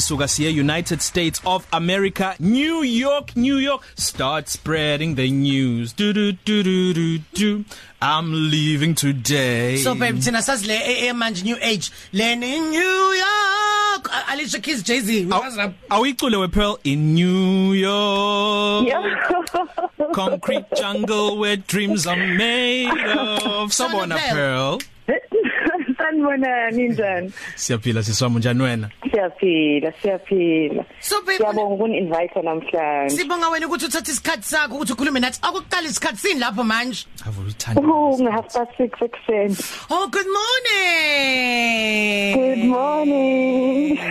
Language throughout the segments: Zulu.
sisuka siye United States of America New York New York. Start spreading the news. Do do do do do, do. I'm leaving today. So baby thina sasile e manje new age. Leni in New York. Alicia Keys Jay-Z. Awuyicule we Pearl in New York. Yeah. Concrete jungle where dreams are made of. Sabona Pearl. Sanibona ninjani? Siyaphila siswami njani wena Siyaphila, siyaphila. So baby Siyabonga ukuni-invite namhlanje. Sibonga wena ukuthi uthathe isikhathi sakho ukuthi ukhulume nathi akuqala isikhathi sini lapho manje Ave uthanda Oh, ngahalf past 6 ekuseni. Oh good morning Good morning.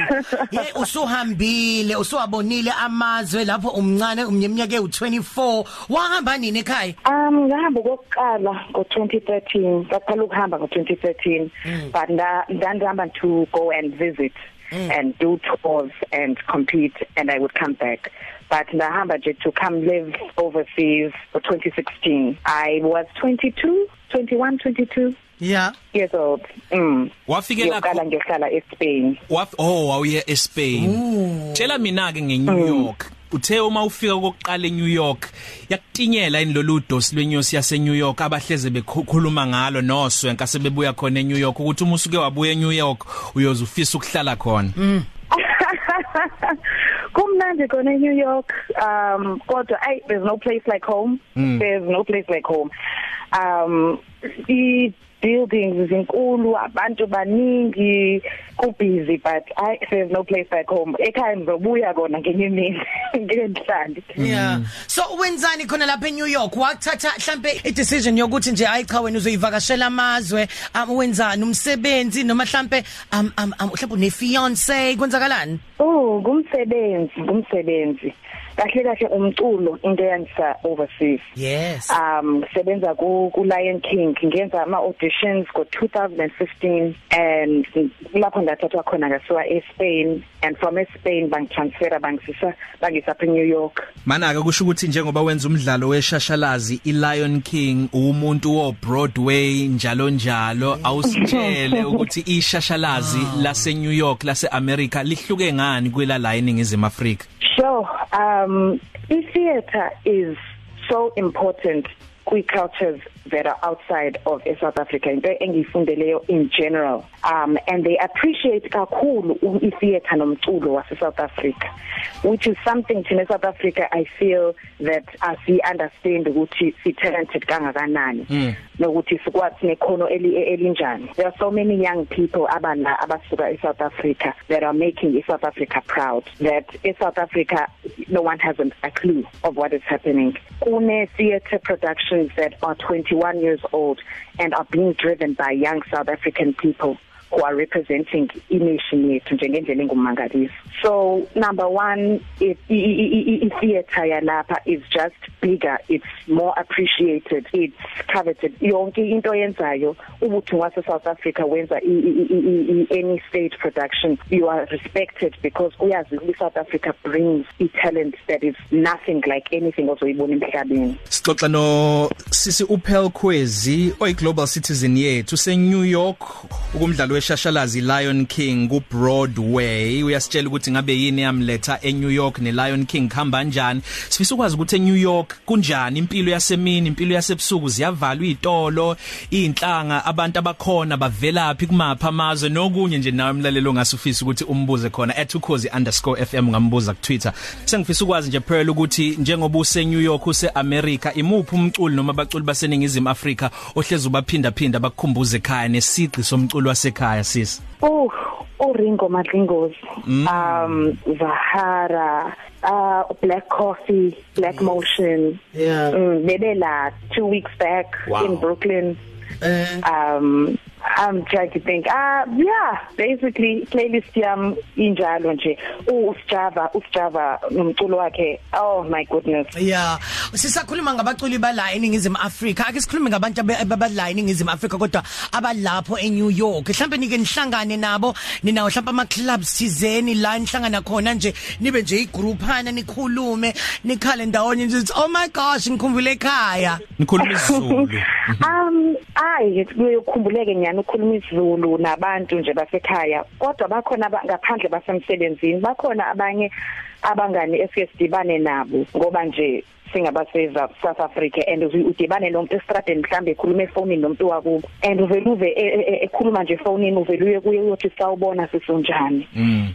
Hey usuhambile usuwabonile amazwe lapho umncane umnyeminyaka u24 wahamba nini ekhaya Um ngihamba kokuqala ngo2013, ngaqala ukuhamba ngo2013, but nda ndandihamba to go and visit and do tours and compete and I would come back. But ndahamba nje to come live overseas for 2016. I was 22, 21, 22 Yeah years old. Mm. Wafikela Ngiyoqala ngiyohlala eSpain. Waf oh wawuye eSpain. Tshela mina ke ngeNew York. Uthe uma ufika kokuqala eNew York yakutinyela ini lolu dosi lwenyosi yase New York abahleze bekhuluma ngalo noswenka sebebuya khona eNew York ukuthi uma usuke wabuya eNew York uyoze ufisa ukuhlala khona. Kumnandi khona eNew York um kodwa ay there's no place like home mm. there's no place like home um the buildings izinkulu abantu baningi ku busy but I there's no place like home. Ekhaya ngizobuya kona ngenye imini ngeke ndihlale Yeah. So wenzani khona lapha eNew York? Wathatha mhlambe i-decision yokuthi nje hayi cha wena uzoyivakashela amazwe, um, wenzani? Umsebenzi? Noma mhlambe um, um, um mhlambe une fiance kwenzakalani? oh ngumsebenzi ngumsebenzi. Kahle kahle umculo into eyangisa overseas. Yes. um sebenza ku ku Lion King. Ngenza ama auditions go 2015 and lapho ndathathwa khona ngasiwa eSpain and from eSpain bangitransfera bangisisa bangisa e New York. Mana ke kusho ukuthi njengoba wenza umdlalo weshashalazi iLion King umuntu wo Broadway njalo njalo awusitshele ukuthi ishashalazi lase New York lase America lihluke ngani kwela la eningizimu Afrika? Sure um i theater is so important kwi cultures that are outside of South Africa into engiyifundeleyo in general. Um and they appreciate kakhulu i theater nomculo wase South Africa which is something in South Africa I feel that as we understand ukuthi si talented kangakanani Mm. nokuthi sikwathi nekhono eli elinjani. There are so many young people abana abasuka e South Africa that are making South Africa proud that in South Africa no one has a clue of what is happening. Kune theater productions that are 21 years old and are being driven by young South African people. Who are representing ination yethu njengendlela engumangalisi. So number 1 it i theater yalapha is just bigger it's more appreciated it's coveted. Yonke into yenzayo ubuthi ngwase South Africa wenza i, i, i, i, any stage production you are respected because uyazi ukuthi South Africa brings a talent that is nothing like anything ozoyibona emhlabeni. Sixoxa no sisi uPel Kwezi oyi global citizen yethu se New York ukumdlalo weshashalazi Lion King ku Broadway uyasitshela ukuthi ngabe yini yamletha eNew York neLion King? Khamba kanjani sifisa ukwazi ukuthi eNew York kunjani? Impilo yasemini impilo yasebusuku ziyavalwa izitolo inhlanga abantu abakhona bavelaphi kumapha amazwe? Nokunye nje nawe umlalelo ngasufisa ukuthi umbuze khona @ukhozi_fm ngambuza ku Twitter. Sengifisa ukwazi nje Pearl ukuthi njengoba use New York use America imuphi umculo noma abaculi baseningizimu Afrika ohlezi ubaphinda phinda bakukhumbuze ekhaya nesiqi somculo wasekhaya? Sisi Oh, uRingo Madlingozi. Um Zahara, uh Black Coffee, Black Motion. Yeah. Mm, bebela 2 weeks back Wow. in Brooklyn. Uh, Um I'm trying to think. Uh yeah, basically playlist yam injalo nje. USjava, uSjava nomculo wakhe. Oh my goodness. yeah. sisakhuluma ngabaculi bala eningizimu Afrika ake sikhulume ngabantu ababala eningizimu Afrika kodwa abalapho eNew York mhlawumbe nike nihlangane nabo ninawo mhlawumbe ama clubs thizeni la nihlangana khona nje nibe nje igroupana nikhulume nikhale ndawonye nje oh my gosh ngikhumbule ekhaya nikhuluma isiZulu um ayi kuyokhumbuleke nyani ukukhuluma isiZulu nabantu nje basekhaya kodwa bakhona ngaphandle basemsebenzini bakhona abanye abangani esiyesidibane nabo ngoba nje singabaseza South Africa. And udibane nomuntu estradeni mhlambe ekhuluma efonini nomuntu wakubo. And uvela uve ekhuluma nje efonini uvela uye kuye uyothi sawubona sisunjani.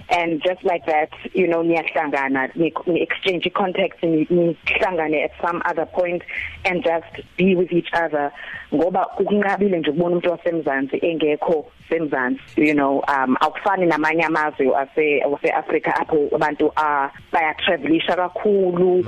And just like that you know niyahlangana ni exchange contacts nihlangane at some other point and just be with each other. Ngoba ukunqabile nje ukubona umuntu wasemzansi engekho semzansi you know um awufani namanye amazwe ase ase-Africa apho abantu ah baya travelisha kakhulu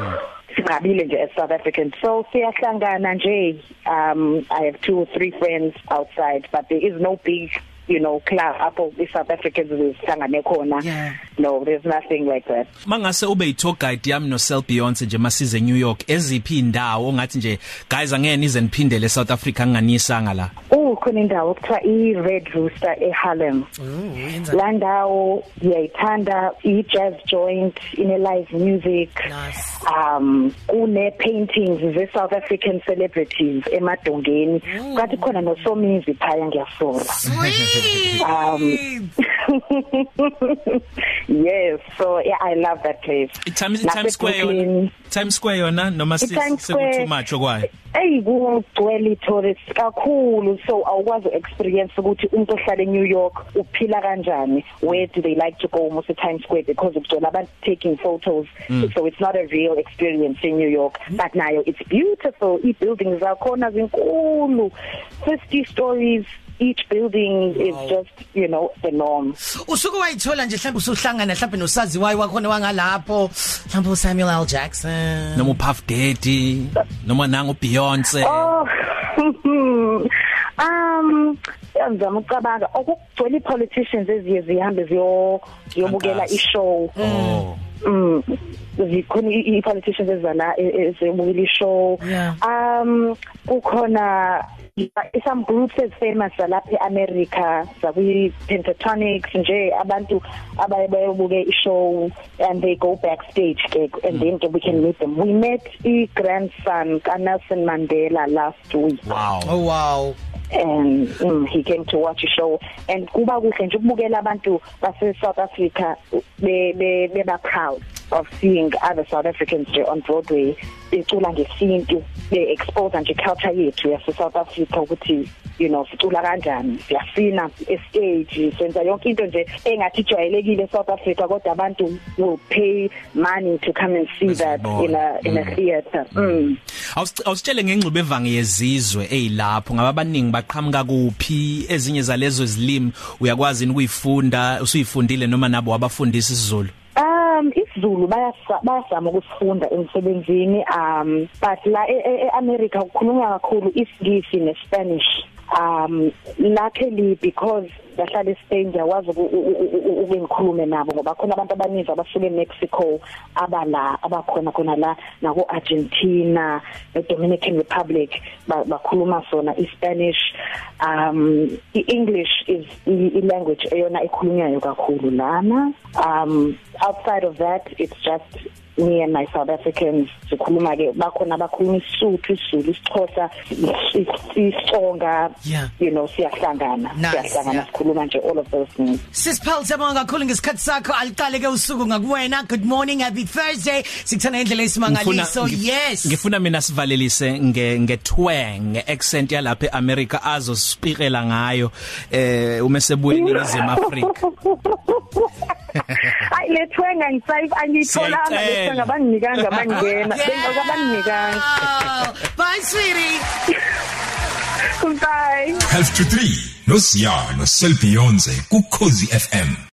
singabile nje as South Africans so siyahlangana nje um i have two or three friends outside but there is no big you know club apho i South Africans isihlangane khona. Yeah. no there's nothing like that. Mangase ube i-tour guide yami no Sel Beyonce nje masize New York eziphi indawo ongathi nje guys angeke nize niphindele South Africa nginganisanga la. Oh khona indawo okuthiwa i Red Rooster eHarlem. Oh la ndawo ngiyayithanda i jazz joint ine live music. Nice. um kune paintings ze South African celebrities emadongeni. Kanti khona nosomizi phaya ngiyasola sweet. Um, yes so yeah i love that place. Times Nase Times Square yona. Times Square yona? Noma si I-Times seku too Square- much okwayo Ey kugcwele tourists kakhulu so awukwazi experience ukuthi umuntu ohlala eNew York uphila kanjani where do they like to go most of Times Square? Because ugcwele abantu taking photos mm. so it's not a real experience in New York. But nayo it's beautiful. I buildings zakhona zinkulu. 50 stories. Each building wow. is just you know the norm usuke wayithola nje mhlawumbe usuhlangana mhlawumbe nosaziwayo wakhona wangalapho mhlawumbe uSamuel L Jackson noma uPuff Daddy noma nangu Beyonce Oh. um ngizama ucabanga okugcwele politicians eziye zihambe ziyo ziyobukela Khankasa. ishow. Oh. Mm. Zikhona i politicians ezala ezebukela ishow. Yeah. um kukhona some groups as famous lapha eAmerica zakwi Pentatonics nje abantu abayebuke ishow and they go backstage ke and then we can meet them. We met i grandson ka Nelson Mandela last week. Wow. Oh wow. And um, he came to watch a show. And kuba kuhle nje ukubukela abantu base South Africa be be beba proud. Of seeing other South Africans nje on Broadway becula ngesintu be expose nje culture yethu yase South Africa ukuthi you know sicula kanjani siyasina estage senza yonke into nje engathi ijwayelekile South Africa kodwa abantu will pay money to come and see that in a in a theater. Mm. Awus- awusitshele ngengxube evange yezizwe ezilapho ngaba abaningi baqhamuka kuphi? Ezinye zalezo zilimi uyakwazi ukuyifunda usuyifundile noma nabo wabafundisa isiZulu? Um isiZulu bayasa- bayazama ukusifunda emsebenzini um but la eAmerica kukhulunywa kakhulu isiNgisi neSpanish um luckily because bahlala eSpain ngiyakwazi uku- u- u- u- ukungikhulume nabo ngoba khona abantu abaninzi abasuka eMexico abala abakhona khona la nako Argentina eDominican Republic ba- bakhuluma sona iSpanish. Um iEnglish is i i- language eyona ekhulunywayo kakhulu lana. Um outside of that it's just me and my South Africans sikhuluma ke bakhona abakhuluma isuthu isizulu isixhosa isitsonga Yeah. you know siyahlangana Nice, siyahlangana yeah. sikhuluma nje all of those things. Sisiphal siyabonga kakhulu ngesikhathi sakho. Aliqale ke usuku ngakuwena. Good morning happy thursday. Sikuthana indlela esimangaliso. Ngif- yes. ngifuna mina sivalelise nge ngetwang ngeaccent yalapha eAmerica azosipikela ngayo eh uma sebuye eNingizimu Afrika. Hayi lethwenga ngisayi angiyitholanga Siyayicela. lethwenga banginikanga bangena Yeah. bengoba banginikanga bye sweetie bye half to 3 noSiyano Selbionze ku Khosi FM